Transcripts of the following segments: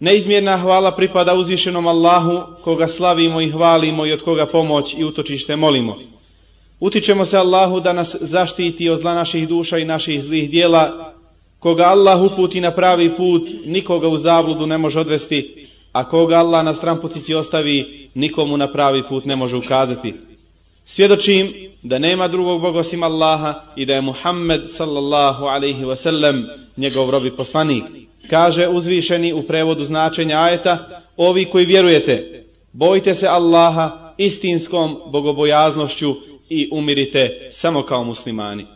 Neizmjerna hvala pripada uzvišenom Allahu, koga slavimo i hvalimo i od koga pomoć i utočište molimo. Utičemo se Allahu da nas zaštiti od zla naših duša i naših zlih dijela, koga Allah uputi na pravi put, nikoga u zabludu ne može odvesti, a koga Allah na stramputici ostavi, nikomu na pravi put ne može ukazati. Svjedočim da nema drugog Boga osim Allaha i da je Muhammed sallallahu alaihi wasallam njegov robi poslanik. Kaže uzvišeni u prevodu značenja ajeta, ovi koji vjerujete, bojte se Allaha istinskom bogobojaznošću i umirite samo kao muslimani.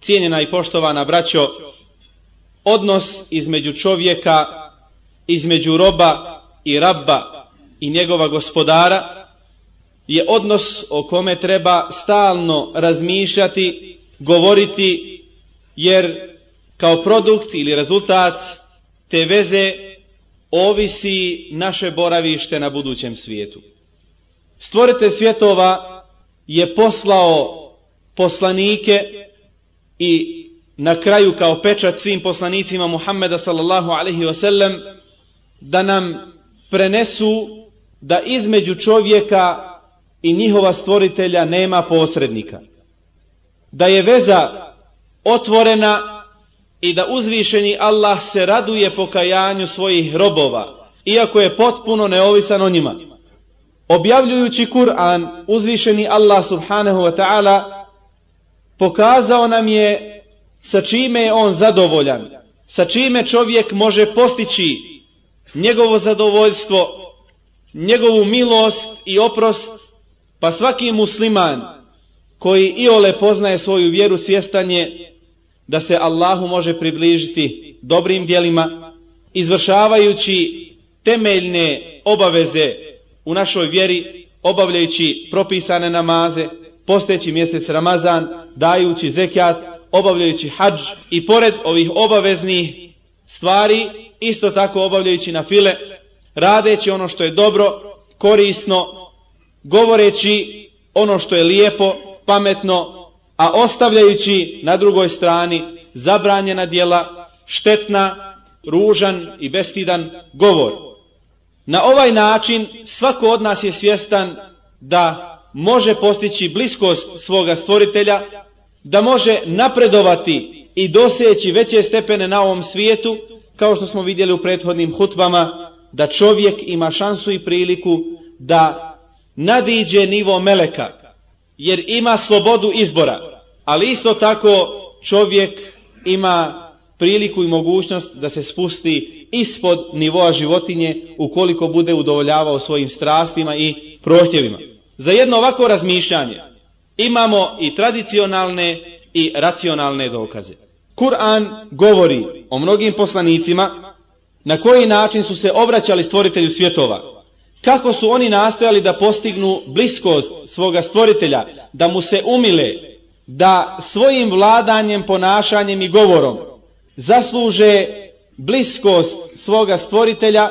Cijenjena i poštovana braćo, odnos između čovjeka, između roba i rabba i njegova gospodara je odnos o kome treba stalno razmišljati, govoriti, jer kao produkt ili rezultat te veze ovisi naše boravište na budućem svijetu. Stvorite svjetova je poslao poslanike i na kraju kao pečat svim poslanicima Muhammeda sallallahu alaihi wasallam da nam prenesu da između čovjeka i njihova stvoritelja nema posrednika. Da je veza otvorena i da uzvišeni Allah se raduje pokajanju svojih robova, iako je potpuno neovisan o njima. Objavljujući Kur'an, uzvišeni Allah subhanahu wa ta'ala pokazao nam je sa čime je on zadovoljan, sa čime čovjek može postići njegovo zadovoljstvo, njegovu milost i oprost, pa svaki musliman koji i ole poznaje svoju vjeru svjestanje da se Allahu može približiti dobrim dijelima, izvršavajući temeljne obaveze u našoj vjeri, obavljajući propisane namaze, posteći mjesec Ramazan, dajući zekjat, obavljajući hađ i pored ovih obaveznih stvari, isto tako obavljajući na file, radeći ono što je dobro, korisno, govoreći ono što je lijepo, pametno, a ostavljajući na drugoj strani zabranjena dijela, štetna, ružan i bestidan govor. Na ovaj način svako od nas je svjestan da može postići bliskost svoga stvoritelja, da može napredovati i doseći veće stepene na ovom svijetu, kao što smo vidjeli u prethodnim hutbama, da čovjek ima šansu i priliku da nadiđe nivo meleka, jer ima slobodu izbora, ali isto tako čovjek ima priliku i mogućnost da se spusti ispod nivoa životinje ukoliko bude udovoljavao svojim strastima i prohtjevima. Za jedno ovako razmišljanje imamo i tradicionalne i racionalne dokaze. Kur'an govori o mnogim poslanicima na koji način su se obraćali stvoritelju svjetova. Kako su oni nastojali da postignu bliskost svoga stvoritelja, da mu se umile, da svojim vladanjem, ponašanjem i govorom zasluže bliskost svoga stvoritelja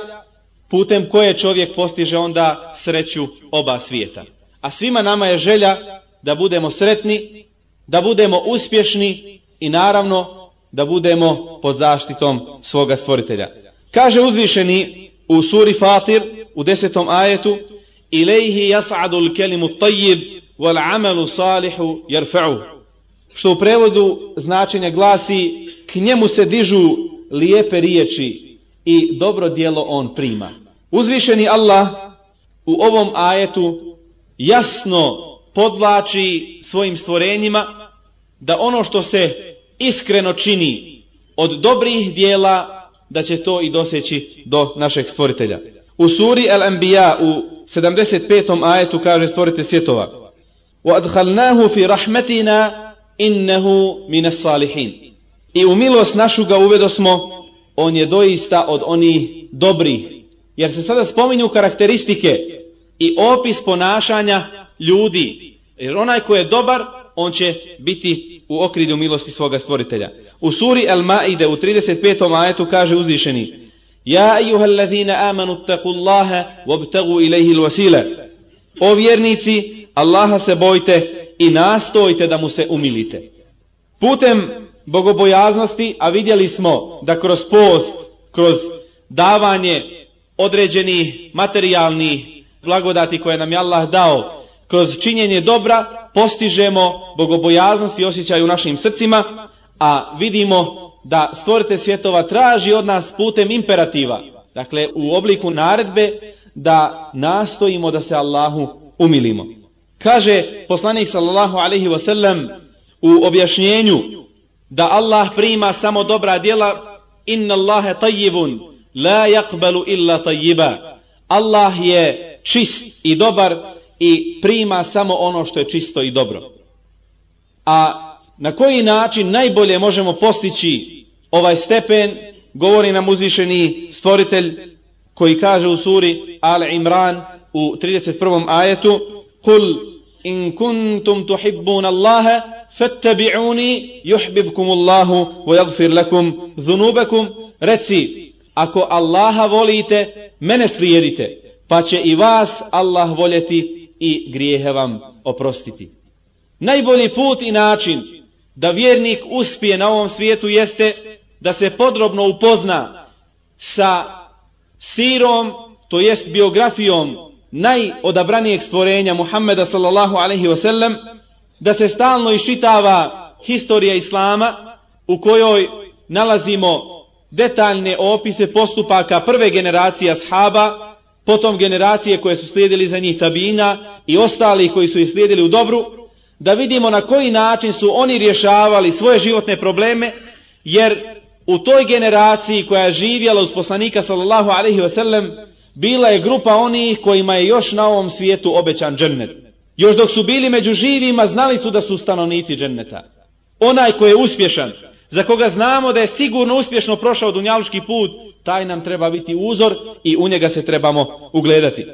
putem koje čovjek postiže onda sreću oba svijeta. A svima nama je želja da budemo sretni, da budemo uspješni i naravno da budemo pod zaštitom svoga stvoritelja. Kaže uzvišeni u suri Fatir u desetom ajetu Ilejhi jas'adu l-kelimu tajib wal amalu salihu jerfa'u što u prevodu značenje glasi k njemu se dižu lijepe riječi i dobro dijelo on prima. Uzvišeni Allah u ovom ajetu jasno podvlači svojim stvorenjima da ono što se iskreno čini od dobrih dijela da će to i doseći do našeg stvoritelja. U suri Al-Anbiya u 75. ajetu kaže stvorite svjetova وَأَدْخَلْنَاهُ فِي رَحْمَتِنَا إِنَّهُ مِنَ الصَّالِحِينَ I u milost našu ga uvedo smo, on je doista od onih dobrih. Jer se sada spominju karakteristike i opis ponašanja ljudi. Jer onaj ko je dobar, on će biti u okrilju milosti svoga stvoritelja. U suri Al-Ma'ide u 35. ajetu kaže uzvišeni Ja ejuha allazina amanu taku Allahe wabtagu ilaihi l-wasile O vjernici, Allaha se bojte i nastojte da mu se umilite. Putem bogobojaznosti, a vidjeli smo da kroz post, kroz davanje određeni materijalni blagodati koje nam je Allah dao kroz činjenje dobra postižemo bogobojaznost i osjećaj u našim srcima, a vidimo da stvorite svjetova traži od nas putem imperativa, dakle u obliku naredbe da nastojimo da se Allahu umilimo. Kaže poslanik sallallahu alaihi wasallam u objašnjenju da Allah prima samo dobra djela inna Allahe tajibun la yakbalu illa tajiba Allah je čist i dobar i prima samo ono što je čisto i dobro. A na koji način najbolje možemo postići ovaj stepen, govori nam uzvišeni stvoritelj koji kaže u suri Al Imran u 31. ajetu Kul in kuntum tuhibbun Allahe fattabi'uni yuhibbukum Allahu wa yaghfir lakum dhunubakum reci ako Allaha volite mene slijedite pa će i vas Allah voljeti i grijehe vam oprostiti najbolji put i način da vjernik uspije na ovom svijetu jeste da se podrobno upozna sa sirom, to jest biografijom najodabranijeg stvorenja Muhammeda sallallahu alaihi wasallam, da se stalno iščitava historija Islama u kojoj nalazimo detaljne opise postupaka prve generacije ashaba, potom generacije koje su slijedili za njih tabina i ostali koji su ih slijedili u dobru, da vidimo na koji način su oni rješavali svoje životne probleme, jer u toj generaciji koja je živjela uz poslanika sallallahu alaihi wasallam, bila je grupa onih kojima je još na ovom svijetu obećan džennet. Još dok su bili među živima, znali su da su stanovnici dženneta. Onaj ko je uspješan, za koga znamo da je sigurno uspješno prošao dunjaluški put, taj nam treba biti uzor i u njega se trebamo ugledati.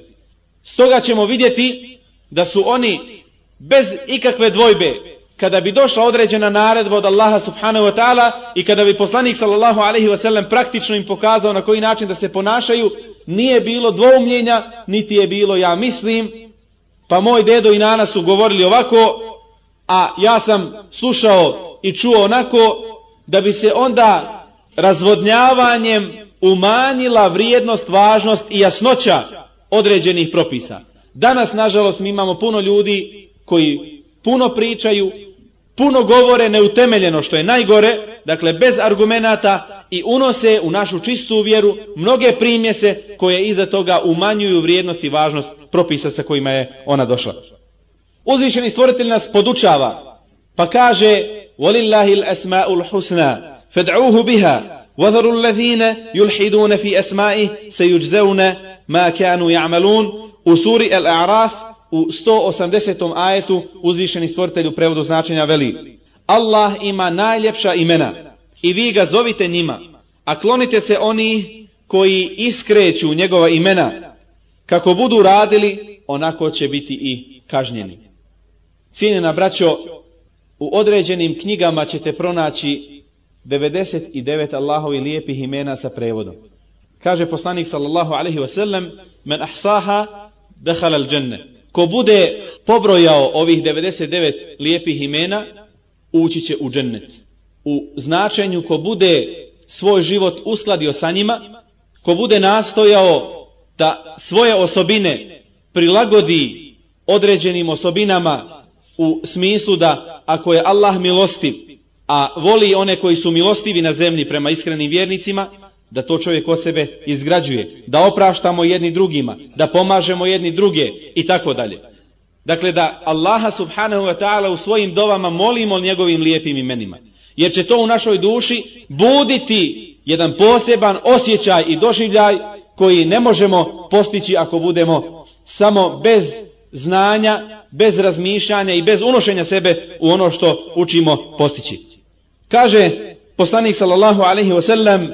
Stoga ćemo vidjeti da su oni bez ikakve dvojbe kada bi došla određena naredba od Allaha subhanahu wa ta'ala i kada bi poslanik sallallahu alaihi wa sallam praktično im pokazao na koji način da se ponašaju, nije bilo dvoumljenja, niti je bilo ja mislim, pa moj dedo i nana su govorili ovako, a ja sam slušao i čuo onako, da bi se onda razvodnjavanjem umanjila vrijednost, važnost i jasnoća određenih propisa. Danas, nažalost, mi imamo puno ljudi koji puno pričaju, puno govore neutemeljeno što je najgore, dakle bez argumenata i unose u našu čistu vjeru mnoge primjese koje iza toga umanjuju vrijednost i važnost propisa sa kojima je ona došla. Uzvišeni stvoritelj nas podučava, pa kaže وَلِلَّهِ الْأَسْمَاءُ الْحُسْنَا فَدْعُوهُ بِهَا وَذَرُوا الَّذِينَ يُلْحِدُونَ فِي أَسْمَائِهِ سَيُجْزَوْنَ مَا كَانُوا يَعْمَلُونَ U suri Al-A'raf u 180. ajetu uzvišeni stvoritelj u prevodu značenja veli Allah ima najljepša imena i vi ga zovite njima, a klonite se oni koji iskreću njegova imena, kako budu radili, onako će biti i kažnjeni. Cijenjena braćo, u određenim knjigama ćete pronaći 99 Allahovi lijepih imena sa prevodom. Kaže poslanik sallallahu alaihi wasallam, men ahsaha dehala al dženne ko bude pobrojao ovih 99 lijepih imena, ući će u džennet. U značenju ko bude svoj život uskladio sa njima, ko bude nastojao da svoje osobine prilagodi određenim osobinama u smislu da ako je Allah milostiv, a voli one koji su milostivi na zemlji prema iskrenim vjernicima, da to čovjek o sebe izgrađuje, da opraštamo jedni drugima, da pomažemo jedni druge i tako dalje. Dakle, da Allaha subhanahu wa ta'ala u svojim dovama molimo njegovim lijepim imenima. Jer će to u našoj duši buditi jedan poseban osjećaj i doživljaj koji ne možemo postići ako budemo samo bez znanja, bez razmišljanja i bez unošenja sebe u ono što učimo postići. Kaže poslanik sallallahu alaihi wa sallam,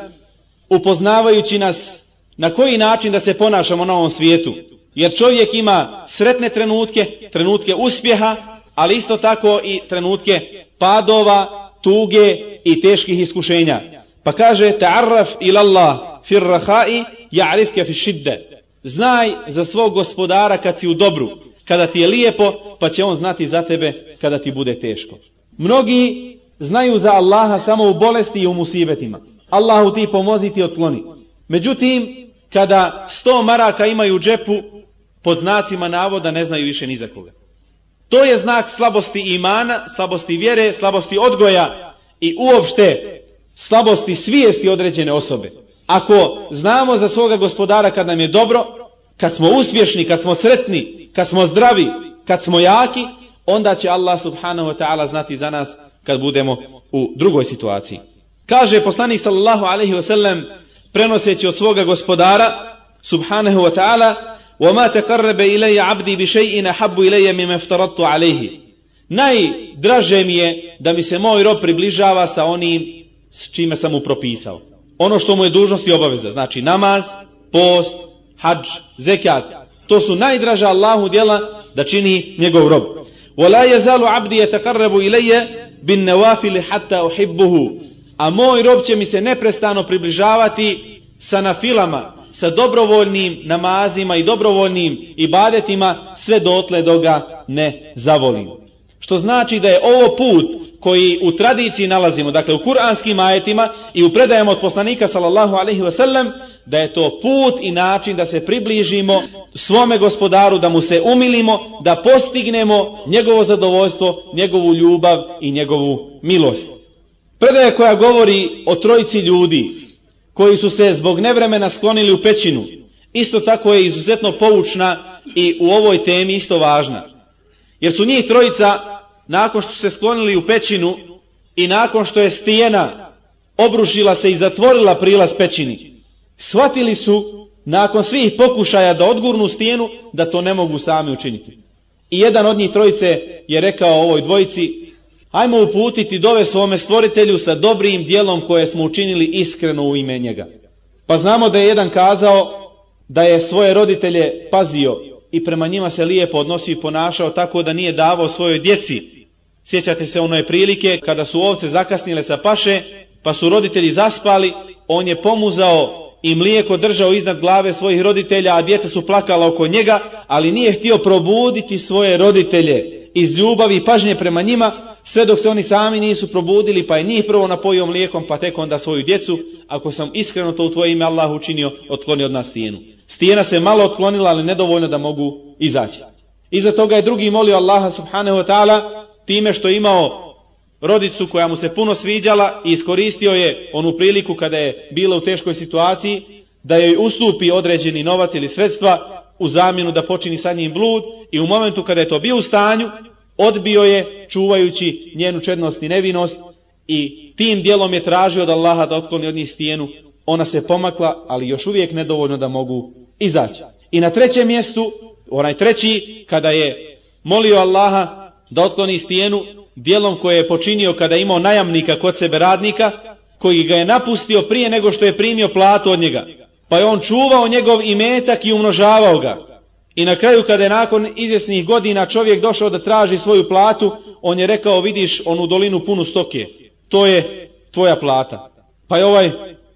upoznavajući nas na koji način da se ponašamo na ovom svijetu. Jer čovjek ima sretne trenutke, trenutke uspjeha, ali isto tako i trenutke padova, tuge i teških iskušenja. Pa kaže, ta'arraf ila Allah fir rahai, ja'rifke fi šidde. Znaj za svog gospodara kad si u dobru, kada ti je lijepo, pa će on znati za tebe kada ti bude teško. Mnogi znaju za Allaha samo u bolesti i u musibetima. Allahu ti pomozi ti otkloni. Međutim, kada sto maraka imaju u džepu, pod znacima navoda ne znaju više ni za koga. To je znak slabosti imana, slabosti vjere, slabosti odgoja i uopšte slabosti svijesti određene osobe. Ako znamo za svoga gospodara kad nam je dobro, kad smo uspješni, kad smo sretni, kad smo zdravi, kad smo jaki, onda će Allah subhanahu wa ta'ala znati za nas kad budemo u drugoj situaciji. Kaže poslanik sallallahu alaihi wa sallam prenoseći od svoga gospodara subhanahu wa ta'ala وَمَا تَقَرَّبَ إِلَيَّ عَبْدِي بِشَيْءٍ أَحَبُّ إِلَيَّ مِمَ افْتَرَدْتُ عَلَيْهِ Najdraže mi je da mi se moj rob približava sa onim s čime sam mu propisao. Ono što mu je dužnost i obaveza, znači namaz, post, hađ, zekat, to su najdraža Allahu djela da čini njegov rob. وَلَا يَزَالُ عَبْدِي يَتَقَرَّبُ إِلَيَّ بِالنَّوَافِلِ حَتَّى أُحِبُّهُ A moj rob će mi se neprestano približavati sa nafilama, sa dobrovoljnim namazima i dobrovoljnim ibadetima sve dotle do ga ne zavolim. Što znači da je ovo put koji u tradiciji nalazimo, dakle u kuranskim ajetima i u predajama od poslanika sallallahu alaihi wasallam, da je to put i način da se približimo svome gospodaru, da mu se umilimo, da postignemo njegovo zadovoljstvo, njegovu ljubav i njegovu milost. Predaja koja govori o trojici ljudi koji su se zbog nevremena sklonili u pećinu, isto tako je izuzetno poučna i u ovoj temi isto važna. Jer su njih trojica, nakon što su se sklonili u pećinu i nakon što je stijena obrušila se i zatvorila prilaz pećini, shvatili su, nakon svih pokušaja da odgurnu stijenu, da to ne mogu sami učiniti. I jedan od njih trojice je rekao ovoj dvojici, Hajmo uputiti dove svome stvoritelju sa dobrim dijelom koje smo učinili iskreno u ime njega. Pa znamo da je jedan kazao da je svoje roditelje pazio i prema njima se lijepo odnosio i ponašao tako da nije davao svojoj djeci. Sjećate se onoj prilike kada su ovce zakasnile sa paše, pa su roditelji zaspali, on je pomuzao i mlijeko držao iznad glave svojih roditelja, a djeca su plakala oko njega, ali nije htio probuditi svoje roditelje iz ljubavi i pažnje prema njima, sve dok se oni sami nisu probudili, pa je njih prvo napojio mlijekom, pa tek onda svoju djecu, ako sam iskreno to u tvoje ime Allah učinio, otkloni od nas stijenu. Stijena se malo otklonila, ali nedovoljno da mogu izaći. Iza toga je drugi molio Allaha subhanahu wa ta'ala, time što imao rodicu koja mu se puno sviđala i iskoristio je onu priliku kada je bila u teškoj situaciji, da joj ustupi određeni novac ili sredstva u zamjenu da počini sa njim blud i u momentu kada je to bio u stanju, odbio je čuvajući njenu čednost i nevinost i tim dijelom je tražio od Allaha da otkloni od njih stijenu. Ona se pomakla, ali još uvijek nedovoljno da mogu izaći. I na trećem mjestu, onaj treći, kada je molio Allaha da otkloni stijenu, dijelom koje je počinio kada je imao najamnika kod sebe radnika, koji ga je napustio prije nego što je primio platu od njega. Pa je on čuvao njegov imetak i umnožavao ga. I na kraju kada je nakon izvjesnih godina čovjek došao da traži svoju platu, on je rekao vidiš onu dolinu punu stoke, to je tvoja plata. Pa je ovaj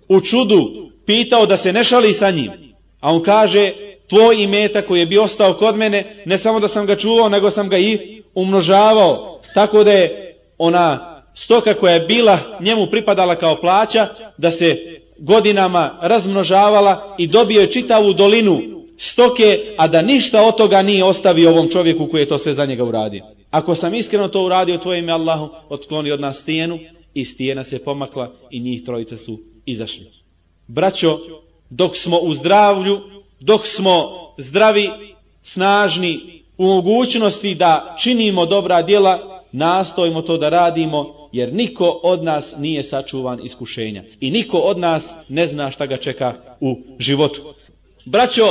u čudu pitao da se ne šali sa njim. A on kaže tvoj imeta koji je bio ostao kod mene, ne samo da sam ga čuvao, nego sam ga i umnožavao. Tako da je ona stoka koja je bila njemu pripadala kao plaća, da se godinama razmnožavala i dobio je čitavu dolinu stoke, a da ništa od toga nije ostavio ovom čovjeku koji je to sve za njega uradio. Ako sam iskreno to uradio, tvoje ime Allahu, otkloni od nas stijenu i stijena se pomakla i njih trojica su izašli. Braćo, dok smo u zdravlju, dok smo zdravi, snažni, u mogućnosti da činimo dobra djela, nastojimo to da radimo, jer niko od nas nije sačuvan iskušenja. I niko od nas ne zna šta ga čeka u životu. Braćo,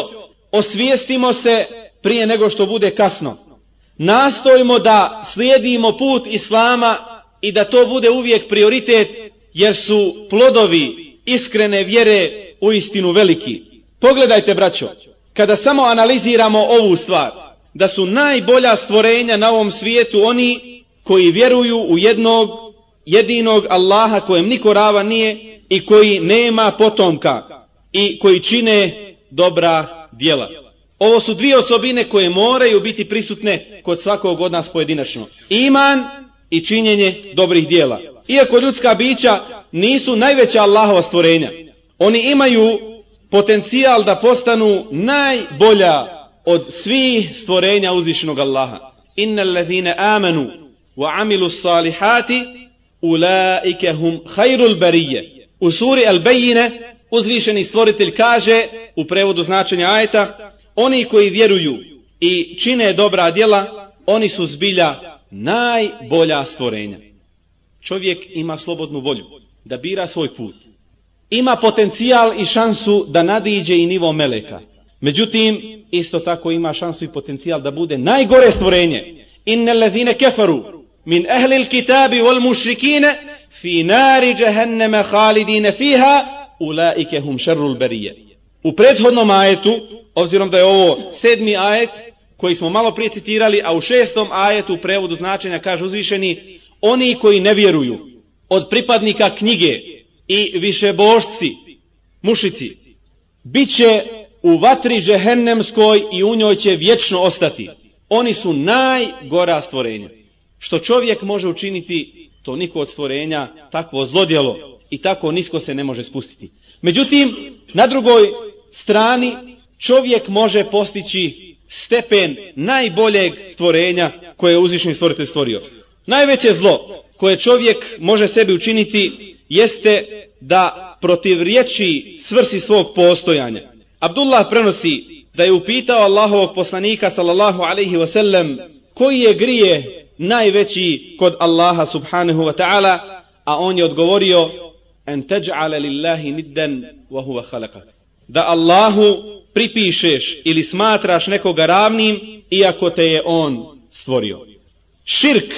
osvijestimo se prije nego što bude kasno. Nastojimo da slijedimo put Islama i da to bude uvijek prioritet, jer su plodovi iskrene vjere u istinu veliki. Pogledajte, braćo, kada samo analiziramo ovu stvar, da su najbolja stvorenja na ovom svijetu oni koji vjeruju u jednog jedinog Allaha kojem niko rava nije i koji nema potomka i koji čine dobra djela. Ovo su dvije osobine koje moraju biti prisutne kod svakog od nas pojedinačno. Iman i činjenje dobrih dijela. Iako ljudska bića nisu najveća Allahova stvorenja, oni imaju potencijal da postanu najbolja od svih stvorenja uzvišenog Allaha. Inna alladhina amanu wa amilu salihati ulaike hum khairul barije. U suri Al-Bejine uzvišeni stvoritelj kaže u prevodu značenja ajeta oni koji vjeruju i čine dobra djela oni su zbilja najbolja stvorenja. Čovjek ima slobodnu volju da bira svoj put. Ima potencijal i šansu da nadiđe i nivo meleka. Međutim, isto tako ima šansu i potencijal da bude najgore stvorenje. Inne lezine keferu min ehli kitabi wal mušrikine fi nari jahannama khalidin fiha ulaike hum šerrul berije. U prethodnom ajetu, obzirom da je ovo sedmi ajet koji smo malo prije citirali, a u šestom ajetu u prevodu značenja kaže uzvišeni, oni koji ne vjeruju od pripadnika knjige i višebožci, mušici, bit će u vatri džehennemskoj i u njoj će vječno ostati. Oni su najgora stvorenja. Što čovjek može učiniti, to niko od stvorenja takvo zlodjelo i tako nisko se ne može spustiti. Međutim, na drugoj strani čovjek može postići stepen najboljeg stvorenja koje je uzvišni stvoritelj stvorio. Najveće zlo koje čovjek može sebi učiniti jeste da protiv riječi svrsi svog postojanja. Abdullah prenosi da je upitao Allahovog poslanika sallallahu alaihi wasallam koji je grije najveći kod Allaha subhanahu wa ta'ala, a on je odgovorio en teđ'ale lillahi nidden wa huwa khalaqak. Da Allahu pripišeš ili smatraš nekoga ravnim iako te je on stvorio. Širk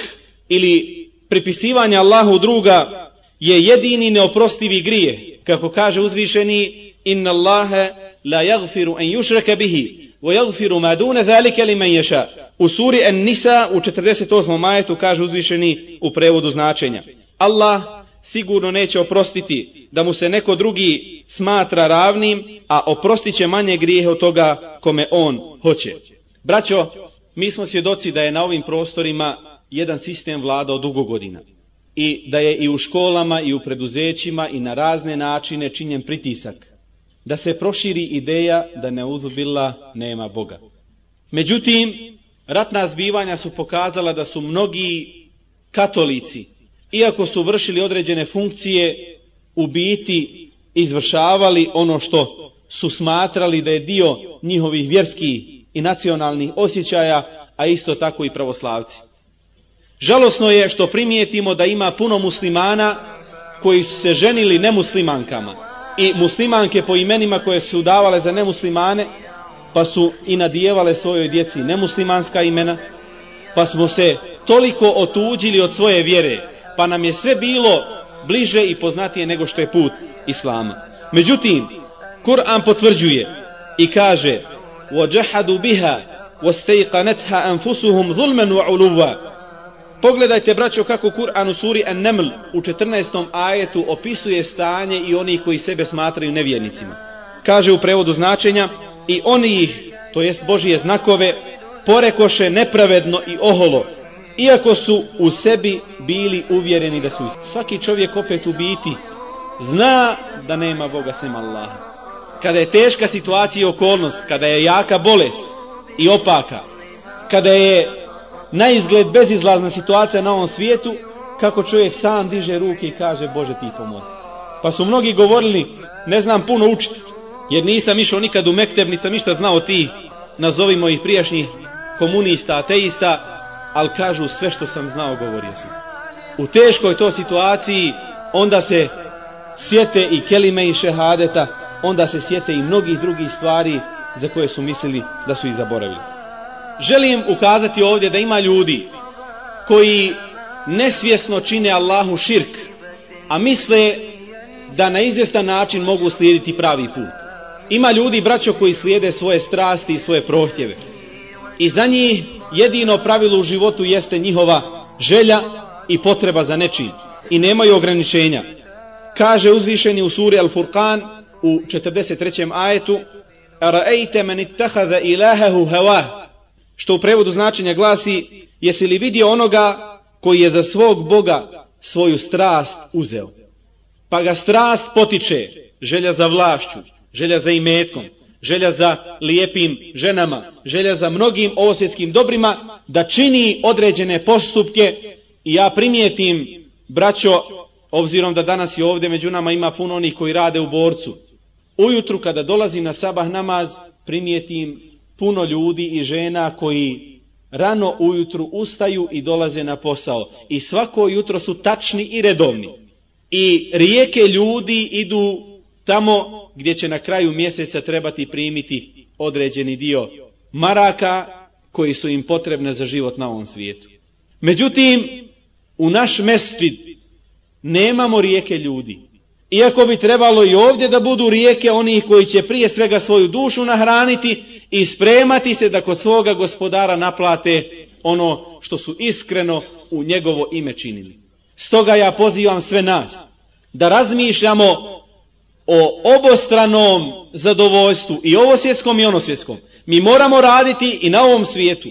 ili pripisivanje Allahu druga je jedini neoprostivi grije. Kako kaže uzvišeni, inna Allahe la jagfiru en yushraka bihi, wa jagfiru ma dune zalike li men ješa. U suri An-Nisa u 48. majetu kaže uzvišeni u prevodu značenja. Allah sigurno neće oprostiti da mu se neko drugi smatra ravnim, a oprostit će manje grijehe od toga kome on hoće. Braćo, mi smo svjedoci da je na ovim prostorima jedan sistem vlada dugo godina i da je i u školama i u preduzećima i na razne načine činjen pritisak da se proširi ideja da ne uzubila nema Boga. Međutim, ratna zbivanja su pokazala da su mnogi katolici, iako su vršili određene funkcije, u biti izvršavali ono što su smatrali da je dio njihovih vjerskih i nacionalnih osjećaja, a isto tako i pravoslavci. Žalosno je što primijetimo da ima puno muslimana koji su se ženili nemuslimankama i muslimanke po imenima koje su davale za nemuslimane pa su i nadijevale svojoj djeci nemuslimanska imena pa smo se toliko otuđili od svoje vjere pa nam je sve bilo bliže i poznatije nego što je put Islama. Međutim, Kur'an potvrđuje i kaže وَجَحَدُوا بِهَا وَاسْتَيْقَنَتْهَا أَنفُسُهُمْ ظُلْمًا وَعُلُوًا Pogledajte, braćo, kako Kur'an u suri An-Naml u 14. ajetu opisuje stanje i oni koji sebe smatraju nevjernicima. Kaže u prevodu značenja, i oni ih, to jest Božije znakove, porekoše nepravedno i oholo, iako su u sebi bili uvjereni da su isti. Svaki čovjek opet u biti zna da nema Boga sem Allaha. Kada je teška situacija i okolnost, kada je jaka bolest i opaka, kada je na izgled bezizlazna situacija na ovom svijetu, kako čovjek sam diže ruke i kaže Bože ti pomozi. Pa su mnogi govorili, ne znam puno učiti, jer nisam išao nikad u Mekteb, nisam ništa znao ti, nazovimo ih prijašnjih komunista, ateista, ali kažu sve što sam znao, govorio sam. U teškoj to situaciji, onda se sjete i kelime i šehadeta, onda se sjete i mnogih drugih stvari za koje su mislili da su ih zaboravili želim ukazati ovdje da ima ljudi koji nesvjesno čine Allahu širk, a misle da na izvjestan način mogu slijediti pravi put. Ima ljudi, braćo, koji slijede svoje strasti i svoje prohtjeve. I za njih jedino pravilo u životu jeste njihova želja i potreba za nečim. I nemaju ograničenja. Kaže uzvišeni u suri Al-Furqan u 43. ajetu Ara'ejte men ittahada ilahahu hawah što u prevodu značenja glasi jesi li vidio onoga koji je za svog Boga svoju strast uzeo. Pa ga strast potiče, želja za vlašću, želja za imetkom, želja za lijepim ženama, želja za mnogim ovosvjetskim dobrima, da čini određene postupke i ja primijetim, braćo, obzirom da danas i ovdje među nama ima puno onih koji rade u borcu, ujutru kada dolazim na sabah namaz, primijetim puno ljudi i žena koji rano ujutru ustaju i dolaze na posao. I svako jutro su tačni i redovni. I rijeke ljudi idu tamo gdje će na kraju mjeseca trebati primiti određeni dio maraka koji su im potrebne za život na ovom svijetu. Međutim, u naš mesčid nemamo rijeke ljudi. Iako bi trebalo i ovdje da budu rijeke onih koji će prije svega svoju dušu nahraniti i spremati se da kod svoga gospodara naplate ono što su iskreno u njegovo ime činili. Stoga ja pozivam sve nas da razmišljamo o obostranom zadovoljstvu i ovosvjetskom i onosvjetskom. Mi moramo raditi i na ovom svijetu.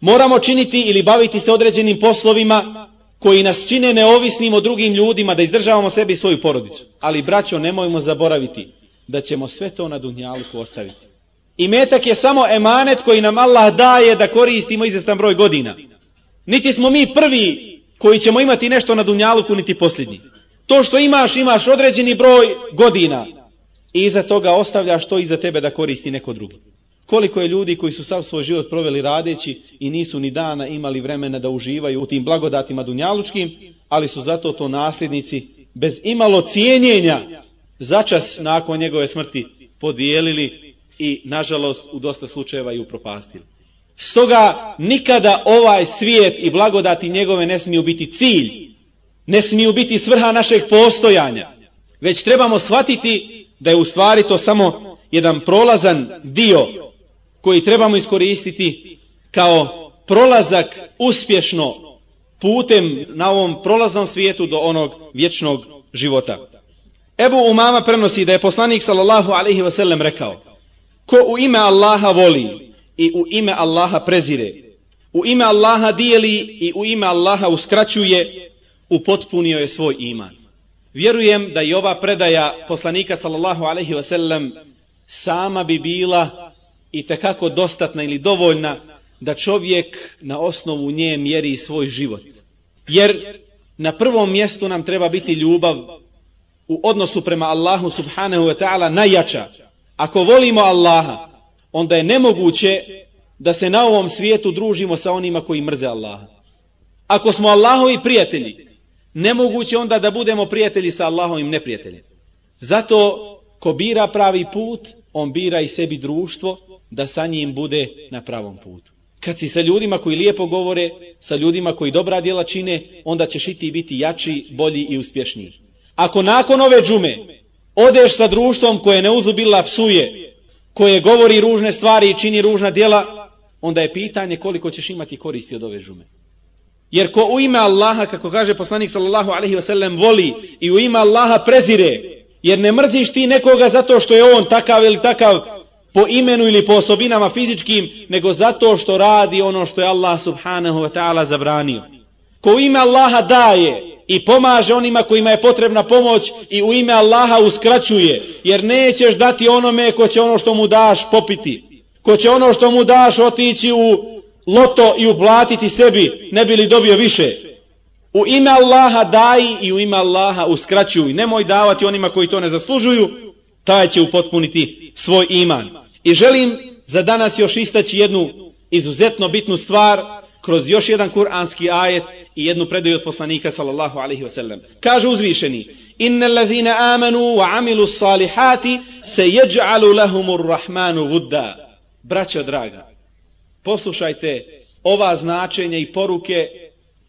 Moramo činiti ili baviti se određenim poslovima koji nas čine neovisnim od drugim ljudima da izdržavamo sebi i svoju porodicu. Ali braćo, nemojmo zaboraviti da ćemo sve to na dunjaluku ostaviti. I metak je samo emanet koji nam Allah daje da koristimo izvestan broj godina. Niti smo mi prvi koji ćemo imati nešto na dunjaluku, niti posljednji. To što imaš, imaš određeni broj godina i iza toga ostavljaš to iza tebe da koristi neko drugi. Koliko je ljudi koji su sav svoj život proveli radeći i nisu ni dana imali vremena da uživaju u tim blagodatima dunjalučkim, ali su zato to nasljednici bez imalo cijenjenja začas nakon njegove smrti podijelili i nažalost u dosta slučajeva i upropastili. Stoga nikada ovaj svijet i blagodati njegove ne smiju biti cilj, ne smiju biti svrha našeg postojanja, već trebamo shvatiti da je u stvari to samo jedan prolazan dio koji trebamo iskoristiti kao prolazak uspješno putem na ovom prolaznom svijetu do onog vječnog života. Ebu Umama prenosi da je poslanik sallallahu alaihi wasallam rekao ko u ime Allaha voli i u ime Allaha prezire, u ime Allaha dijeli i u ime Allaha uskraćuje, upotpunio je svoj iman. Vjerujem da i ova predaja poslanika sallallahu alaihi wasallam sama bi bila i tekako dostatna ili dovoljna da čovjek na osnovu nje mjeri svoj život. Jer na prvom mjestu nam treba biti ljubav u odnosu prema Allahu subhanahu wa ta'ala najjača. Ako volimo Allaha, onda je nemoguće da se na ovom svijetu družimo sa onima koji mrze Allaha. Ako smo Allahovi prijatelji, nemoguće onda da budemo prijatelji sa Allahovim neprijateljem. Zato ko bira pravi put, on bira i sebi društvo da sa njim bude na pravom putu. Kad si sa ljudima koji lijepo govore, sa ljudima koji dobra djela čine, onda ćeš i ti biti jači, bolji i uspješniji. Ako nakon ove džume odeš sa društvom koje ne uzubila psuje, koje govori ružne stvari i čini ružna djela, onda je pitanje koliko ćeš imati koristi od ove džume. Jer ko u ime Allaha, kako kaže poslanik sallallahu alaihi wasallam, voli i u ime Allaha prezire, jer ne mrziš ti nekoga zato što je on takav ili takav, po imenu ili po osobinama fizičkim, nego zato što radi ono što je Allah subhanahu wa ta'ala zabranio. Ko u ime Allaha daje i pomaže onima kojima je potrebna pomoć i u ime Allaha uskraćuje, jer nećeš dati onome ko će ono što mu daš popiti, ko će ono što mu daš otići u loto i uplatiti sebi, ne bi li dobio više. U ime Allaha daj i u ime Allaha uskraćuj. Nemoj davati onima koji to ne zaslužuju, taj će upotpuniti svoj iman. I želim za danas još istaći jednu izuzetno bitnu stvar kroz još jedan kuranski ajet i jednu predaju od poslanika sallallahu alaihi wasallam. Kaže uzvišeni Inna allazina amanu wa amilu salihati se jeđalu lahumur rahmanu vudda. Braćo draga, poslušajte ova značenja i poruke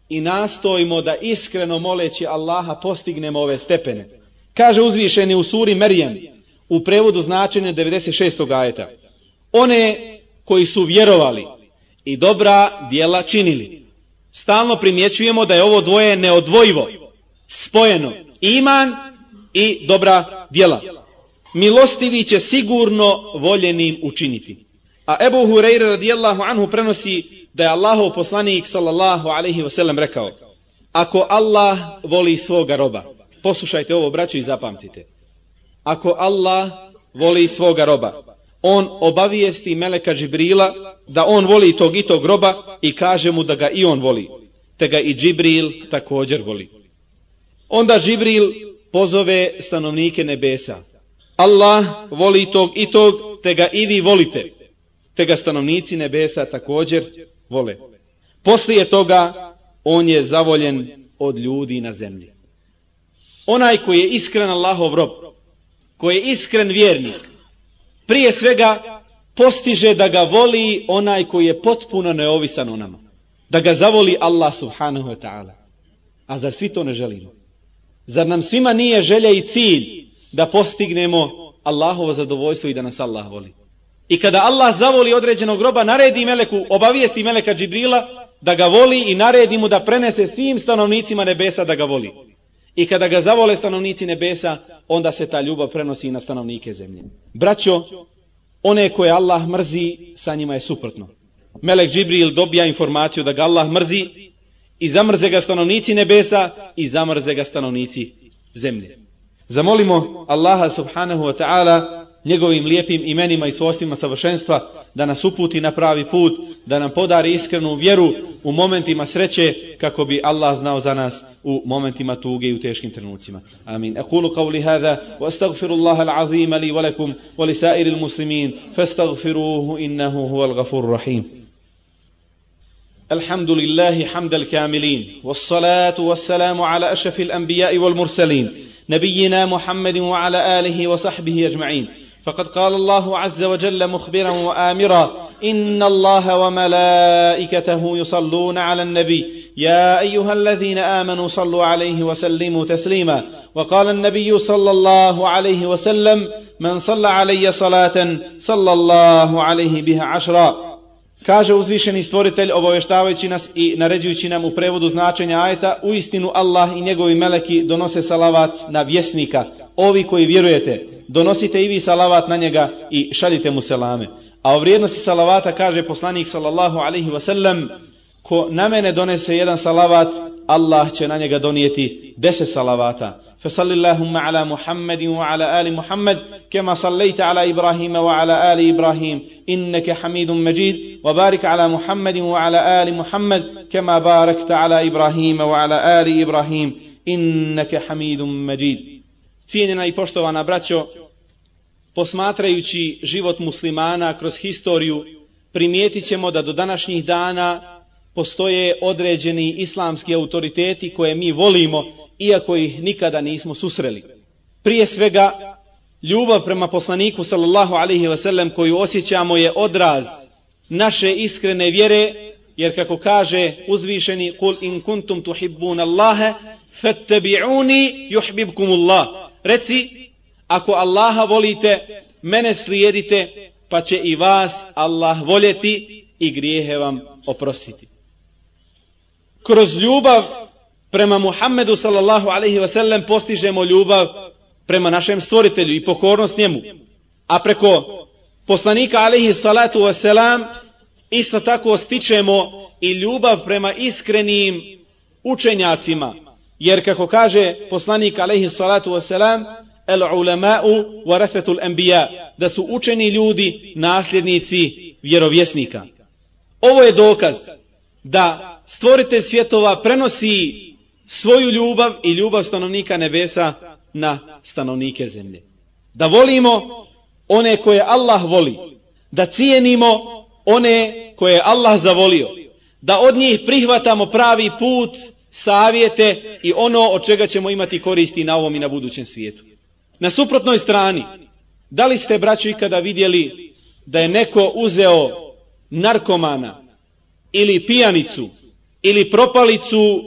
i nastojimo da iskreno moleći Allaha postignemo ove stepene. Kaže uzvišeni u suri Merijem, u prevodu značenja 96. ajeta. One koji su vjerovali i dobra dijela činili. Stalno primjećujemo da je ovo dvoje neodvojivo, spojeno, iman i dobra dijela. Milostivi će sigurno voljenim učiniti. A Ebu Hureyre radijallahu anhu prenosi da je Allahov poslanik sallallahu alaihi wasallam rekao Ako Allah voli svoga roba, poslušajte ovo braćo i zapamtite. Ako Allah voli svoga roba. On obavijesti Meleka Džibrila da on voli tog i tog roba i kaže mu da ga i on voli. Te ga i Džibril također voli. Onda Džibril pozove stanovnike nebesa. Allah voli tog i tog, te ga i vi volite. Te ga stanovnici nebesa također vole. Poslije toga on je zavoljen od ljudi na zemlji. Onaj koji je iskren Allahov rob, koji je iskren vjernik, prije svega postiže da ga voli onaj koji je potpuno neovisan o nama. Da ga zavoli Allah subhanahu wa ta'ala. A zar svi to ne želimo? Zar nam svima nije želja i cilj da postignemo Allahovo zadovoljstvo i da nas Allah voli? I kada Allah zavoli određenog groba, naredi meleku, obavijesti meleka Džibrila da ga voli i naredi mu da prenese svim stanovnicima nebesa da ga voli. I kada ga zavole stanovnici nebesa, onda se ta ljubav prenosi na stanovnike zemlje. Braćo, one koje Allah mrzi, sa njima je suprotno. Melek Džibril dobija informaciju da ga Allah mrzi i zamrze ga stanovnici nebesa i zamrze ga stanovnici zemlje. Zamolimo Allaha subhanahu wa ta'ala njegovim lijepim imenima i svojstvima savršenstva, da nas uputi na pravi put, da nam podari iskrenu vjeru u momentima sreće, kako bi Allah znao za nas u momentima tuge i u teškim trenucima. Amin. Aqulu qavli hada, wa astagfiru Allah al-azim li walakum, wa li sairi al-muslimin, fa astagfiruhu innahu huwa al-gafur rahim. الحمد لله حمد الكاملين والصلاة والسلام على أشرف الأنبياء والمرسلين نبينا محمد وعلى آله وصحبه أجمعين فقد قال الله عز وجل مخبرا وآمرا إن الله وملائكته يصلون على النبي يا أيها الذين آمنوا صلوا عليه وسلموا تسليما وقال النبي صلى الله عليه وسلم من صلى علي صلاة صلى الله عليه بها عشرا Kaže uzvišeni stvoritelj obavještavajući nas i naređujući nam u prevodu značenja ajeta, u istinu Allah i njegovi meleki donose salavat na vjesnika, ovi koji vjerujete, donosite i vi salavat na njega i šaljite mu selame. A o vrijednosti salavata kaže poslanik sallallahu alaihi wasallam, ko na mene donese jedan salavat, Allah će na njega donijeti deset salavata. فصل اللهم على محمد وعلى آل محمد كما صليت على إبراهيم وعلى آل إبراهيم إنك حميد مجيد وبارك على محمد وعلى آل محمد كما باركت على إبراهيم وعلى آل إبراهيم إنك حميد مجيد Cijenjena i poštovana braćo, posmatrajući život muslimana kroz historiju, primijetit ćemo da do današnjih dana postoje određeni islamski autoriteti koje mi volimo, iako ih nikada nismo susreli. Prije svega, ljubav prema poslaniku sallallahu alaihi wasallam koju osjećamo je odraz naše iskrene vjere, jer kako kaže uzvišeni kul in kuntum tuhibbun Allahe, fattabi'uni yuhibbukum Allah Reci, ako Allaha volite, mene slijedite, pa će i vas Allah voljeti i grijehe vam oprostiti. Kroz ljubav prema Muhammedu sallallahu alaihi ve sellem postižemo ljubav prema našem stvoritelju i pokornost njemu. A preko poslanika alaihi salatu ve selam isto tako stičemo i ljubav prema iskrenim učenjacima, Jer kako kaže poslanik alaihi salatu wasalam, el ulema'u warathatul anbiya, da su učeni ljudi nasljednici vjerovjesnika. Ovo je dokaz da stvoritelj svjetova prenosi svoju ljubav i ljubav stanovnika nebesa na stanovnike zemlje. Da volimo one koje Allah voli, da cijenimo one koje Allah zavolio, da od njih prihvatamo pravi put savjete i ono od čega ćemo imati koristi na ovom i na budućem svijetu. Na suprotnoj strani, da li ste, braćo, ikada vidjeli da je neko uzeo narkomana ili pijanicu ili propalicu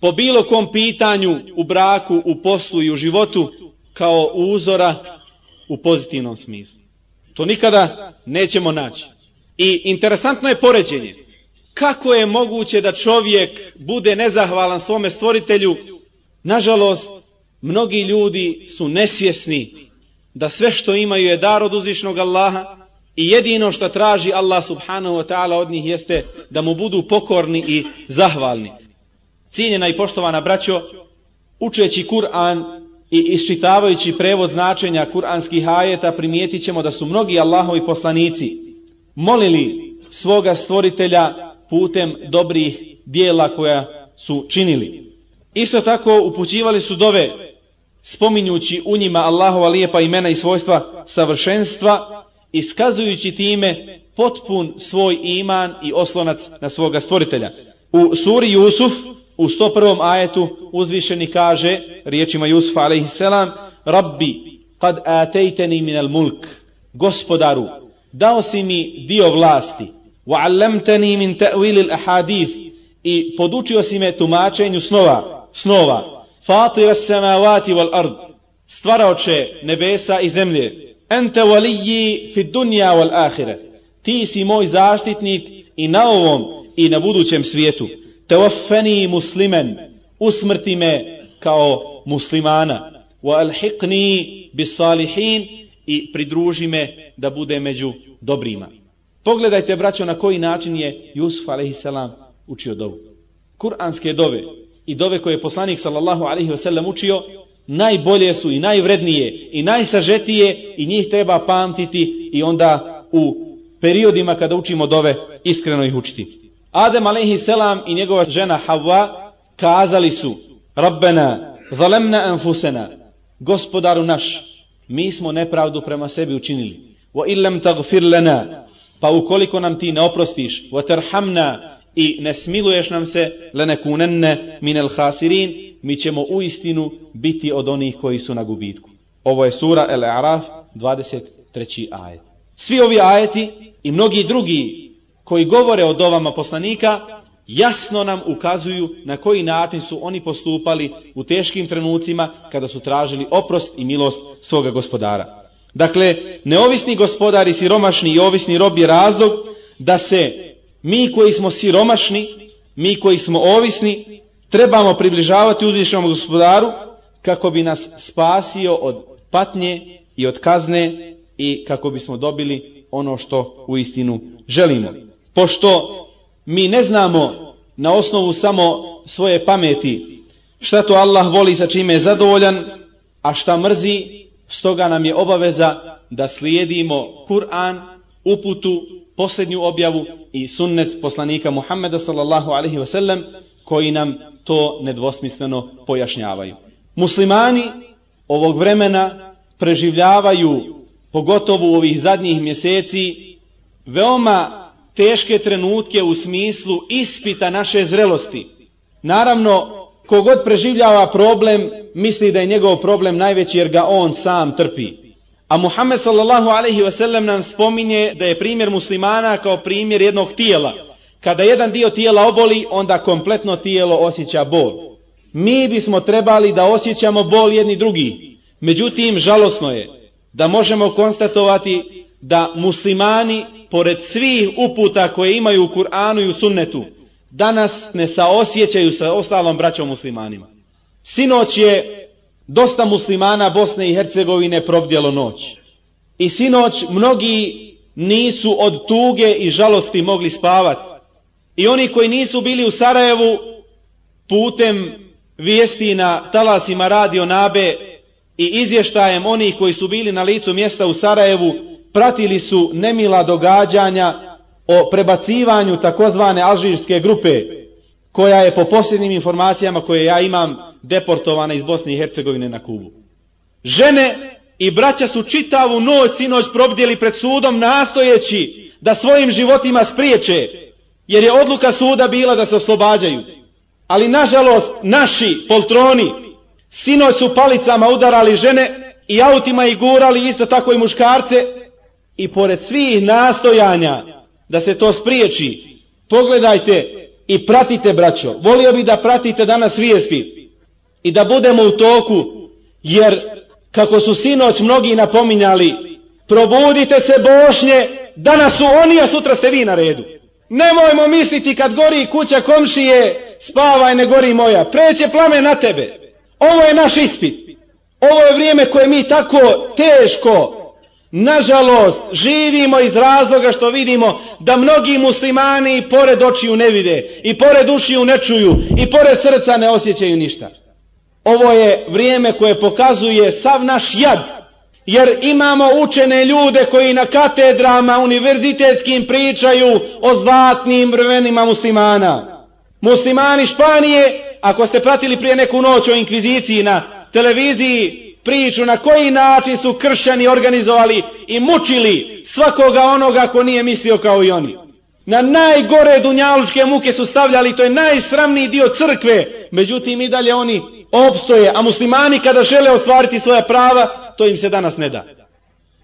po bilo kom pitanju u braku, u poslu i u životu kao uzora u pozitivnom smislu. To nikada nećemo naći. I interesantno je poređenje kako je moguće da čovjek bude nezahvalan svome stvoritelju? Nažalost, mnogi ljudi su nesvjesni da sve što imaju je dar od uzvišnog Allaha i jedino što traži Allah subhanahu wa ta'ala od njih jeste da mu budu pokorni i zahvalni. Cijenjena i poštovana braćo, učeći Kur'an i iščitavajući prevod značenja kuranskih ajeta primijetit ćemo da su mnogi Allahovi poslanici molili svoga stvoritelja putem dobrih dijela koja su činili. Isto tako upućivali su dove spominjući u njima Allahova lijepa imena i svojstva savršenstva, iskazujući time potpun svoj iman i oslonac na svoga stvoritelja. U suri Jusuf, u 101. ajetu, uzvišeni kaže, riječima Jusufa a.s. Rabbi, kad atejteni minel mulk, gospodaru, dao si mi dio vlasti, وعلمتني من min ta'wil i podučio si me tumačenju snova, snova, fatir as-samawati wal ard stvaraoče nebesa i zemlje. ente waliyyi fi dunya wal akhirah ti si moj zaštitnik i na ovom i na budućem svijetu. tawaffani musliman usmrti me kao muslimana. wa alhiqni bis salihin i pridruži me da bude među dobrima pogledajte braćo na koji način je Jusuf a.s. učio dovu kuranske dove i dove koje je poslanik sallallahu alaihi ve sellem učio, najbolje su i najvrednije i najsažetije i njih treba pamtiti i onda u periodima kada učimo dove iskreno ih učiti. Adem alaihi selam i njegova žena Havva kazali su Rabbena, zalemna anfusena, gospodaru naš, mi smo nepravdu prema sebi učinili. Wa illam tagfir lana, pa ukoliko nam ti ne oprostiš, vaterhamna i ne smiluješ nam se lenekunenne minel hasirin, mi ćemo u istinu biti od onih koji su na gubitku. Ovo je sura El Araf 23. ajet. Svi ovi ajeti i mnogi drugi koji govore o dovama poslanika jasno nam ukazuju na koji način su oni postupali u teškim trenucima kada su tražili oprost i milost svoga gospodara. Dakle, neovisni gospodari, siromašni i ovisni rob je razlog da se mi koji smo siromašni, mi koji smo ovisni, trebamo približavati uzvišenom gospodaru kako bi nas spasio od patnje i od kazne i kako bismo dobili ono što u istinu želimo. Pošto mi ne znamo na osnovu samo svoje pameti šta to Allah voli sa čime je zadovoljan, a šta mrzi, stoga nam je obaveza da slijedimo Kur'an, uputu, posljednju objavu i sunnet poslanika Muhammeda sallallahu alaihi ve sellem koji nam to nedvosmisleno pojašnjavaju. Muslimani ovog vremena preživljavaju pogotovo u ovih zadnjih mjeseci veoma teške trenutke u smislu ispita naše zrelosti. Naravno, kogod preživljava problem, misli da je njegov problem najveći jer ga on sam trpi. A Muhammed sallallahu alaihi ve sellem nam spominje da je primjer muslimana kao primjer jednog tijela. Kada jedan dio tijela oboli, onda kompletno tijelo osjeća bol. Mi bismo trebali da osjećamo bol jedni drugi. Međutim, žalosno je da možemo konstatovati da muslimani, pored svih uputa koje imaju u Kur'anu i u sunnetu, danas ne saosjećaju sa ostalom braćom muslimanima. Sinoć je dosta muslimana Bosne i Hercegovine probdjelo noć. I sinoć mnogi nisu od tuge i žalosti mogli spavati. I oni koji nisu bili u Sarajevu putem vijesti na talasima radio Nabe i izvještajem oni koji su bili na licu mjesta u Sarajevu pratili su nemila događanja o prebacivanju takozvane alžirske grupe koja je po posljednim informacijama koje ja imam deportovana iz Bosne i Hercegovine na Kubu. Žene i braća su čitavu noć sinoć probdjeli pred sudom nastojeći da svojim životima spriječe, jer je odluka suda bila da se oslobađaju. Ali nažalost naši poltroni sinoć su palicama udarali žene i autima ih gurali isto tako i muškarce i pored svih nastojanja da se to spriječi, pogledajte i pratite braćo. Volio bih da pratite danas vijesti i da budemo u toku, jer kako su sinoć mnogi napominjali, probudite se bošnje, danas su oni, a sutra ste vi na redu. Nemojmo misliti kad gori kuća komšije, spavaj ne gori moja, preće plame na tebe. Ovo je naš ispit. Ovo je vrijeme koje mi tako teško Nažalost, živimo iz razloga što vidimo da mnogi muslimani pored očiju ne vide, i pored ušiju ne čuju, i pored srca ne osjećaju ništa. Ovo je vrijeme koje pokazuje sav naš jad, jer imamo učene ljude koji na katedrama univerzitetskim pričaju o zlatnim vrvenima muslimana. Muslimani Španije, ako ste pratili prije neku noć o inkviziciji na televiziji, priču na koji način su kršćani organizovali i mučili svakoga onoga ko nije mislio kao i oni. Na najgore dunjalučke muke su stavljali, to je najsramniji dio crkve, međutim i dalje oni opstoje, a muslimani kada žele ostvariti svoja prava, to im se danas ne da.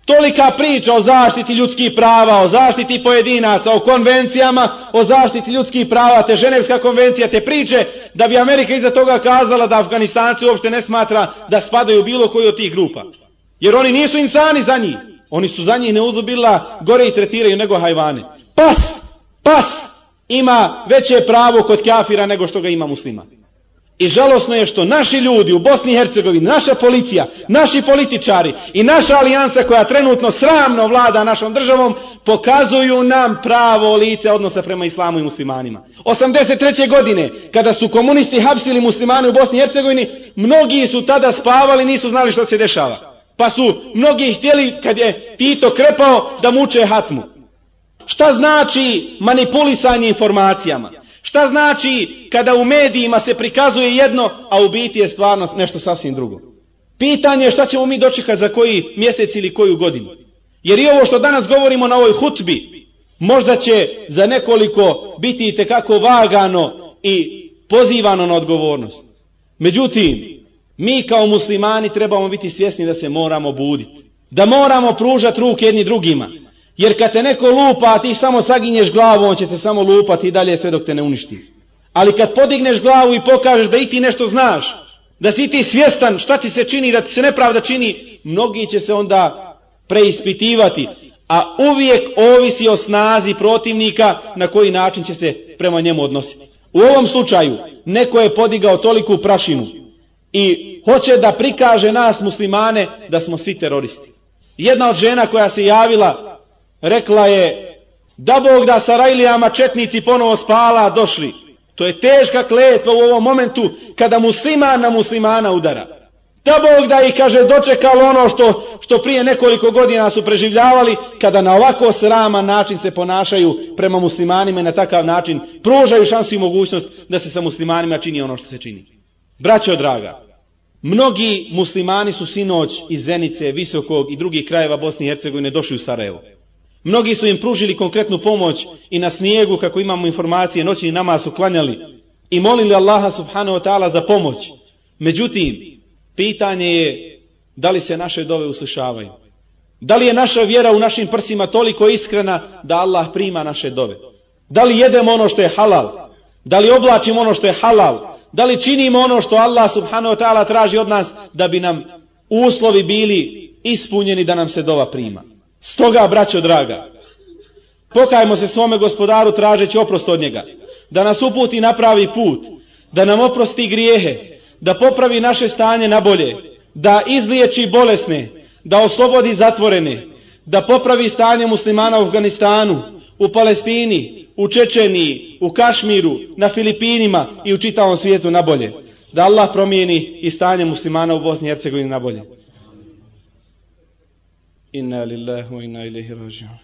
Tolika priča o zaštiti ljudskih prava, o zaštiti pojedinaca, o konvencijama, o zaštiti ljudskih prava, te ženevska konvencija, te priče, da bi Amerika iza toga kazala da Afganistanci uopšte ne smatra da spadaju bilo koji od tih grupa. Jer oni nisu insani za njih. Oni su za njih neuzubila gore i tretiraju nego hajvane. Pas, pas ima veće pravo kod kafira nego što ga ima muslima. I žalosno je što naši ljudi u Bosni i Hercegovini, naša policija, naši političari i naša alijansa koja trenutno sramno vlada našom državom, pokazuju nam pravo lice odnosa prema islamu i muslimanima. 83. godine, kada su komunisti hapsili muslimane u Bosni i Hercegovini, mnogi su tada spavali, nisu znali što se dešava. Pa su mnogi htjeli, kad je Tito krepao, da muče hatmu. Šta znači manipulisanje informacijama? Šta znači kada u medijima se prikazuje jedno, a u biti je stvarno nešto sasvim drugo? Pitanje je šta ćemo mi dočekati za koji mjesec ili koju godinu. Jer i ovo što danas govorimo na ovoj hutbi, možda će za nekoliko biti i tekako vagano i pozivano na odgovornost. Međutim, mi kao muslimani trebamo biti svjesni da se moramo buditi. Da moramo pružati ruke jedni drugima. Jer kad te neko lupa, a ti samo saginješ glavu, on će te samo lupati i dalje sve dok te ne uništi. Ali kad podigneš glavu i pokažeš da i ti nešto znaš, da si ti svjestan šta ti se čini, da ti se nepravda čini, mnogi će se onda preispitivati. A uvijek ovisi o snazi protivnika na koji način će se prema njemu odnositi. U ovom slučaju, neko je podigao toliku prašinu i hoće da prikaže nas muslimane da smo svi teroristi. Jedna od žena koja se javila rekla je da Bog da Sarajlijama četnici ponovo spala došli. To je teška kletva u ovom momentu kada musliman na muslimana udara. Da Bog da i kaže dočekalo ono što, što prije nekoliko godina su preživljavali kada na ovako sraman način se ponašaju prema muslimanima i na takav način pružaju šansu i mogućnost da se sa muslimanima čini ono što se čini. Braćo draga, mnogi muslimani su sinoć iz Zenice, Visokog i drugih krajeva Bosne i Hercegovine došli u Sarajevo. Mnogi su im pružili konkretnu pomoć i na snijegu, kako imamo informacije, noćni nama su klanjali i molili Allaha subhanahu wa ta'ala za pomoć. Međutim, pitanje je da li se naše dove uslišavaju. Da li je naša vjera u našim prsima toliko iskrena da Allah prima naše dove? Da li jedemo ono što je halal? Da li oblačimo ono što je halal? Da li činimo ono što Allah subhanahu wa ta'ala traži od nas da bi nam uslovi bili ispunjeni da nam se dova prima? Stoga, braćo draga, pokajmo se svome gospodaru tražeći oprost od njega, da nas uputi na pravi put, da nam oprosti grijehe, da popravi naše stanje na bolje, da izliječi bolesne, da oslobodi zatvorene, da popravi stanje muslimana u Afganistanu, u Palestini, u Čečeniji, u Kašmiru, na Filipinima i u čitavom svijetu na bolje. Da Allah promijeni i stanje muslimana u Bosni i Hercegovini na bolje. إنا لله وإنا إليه راجعون.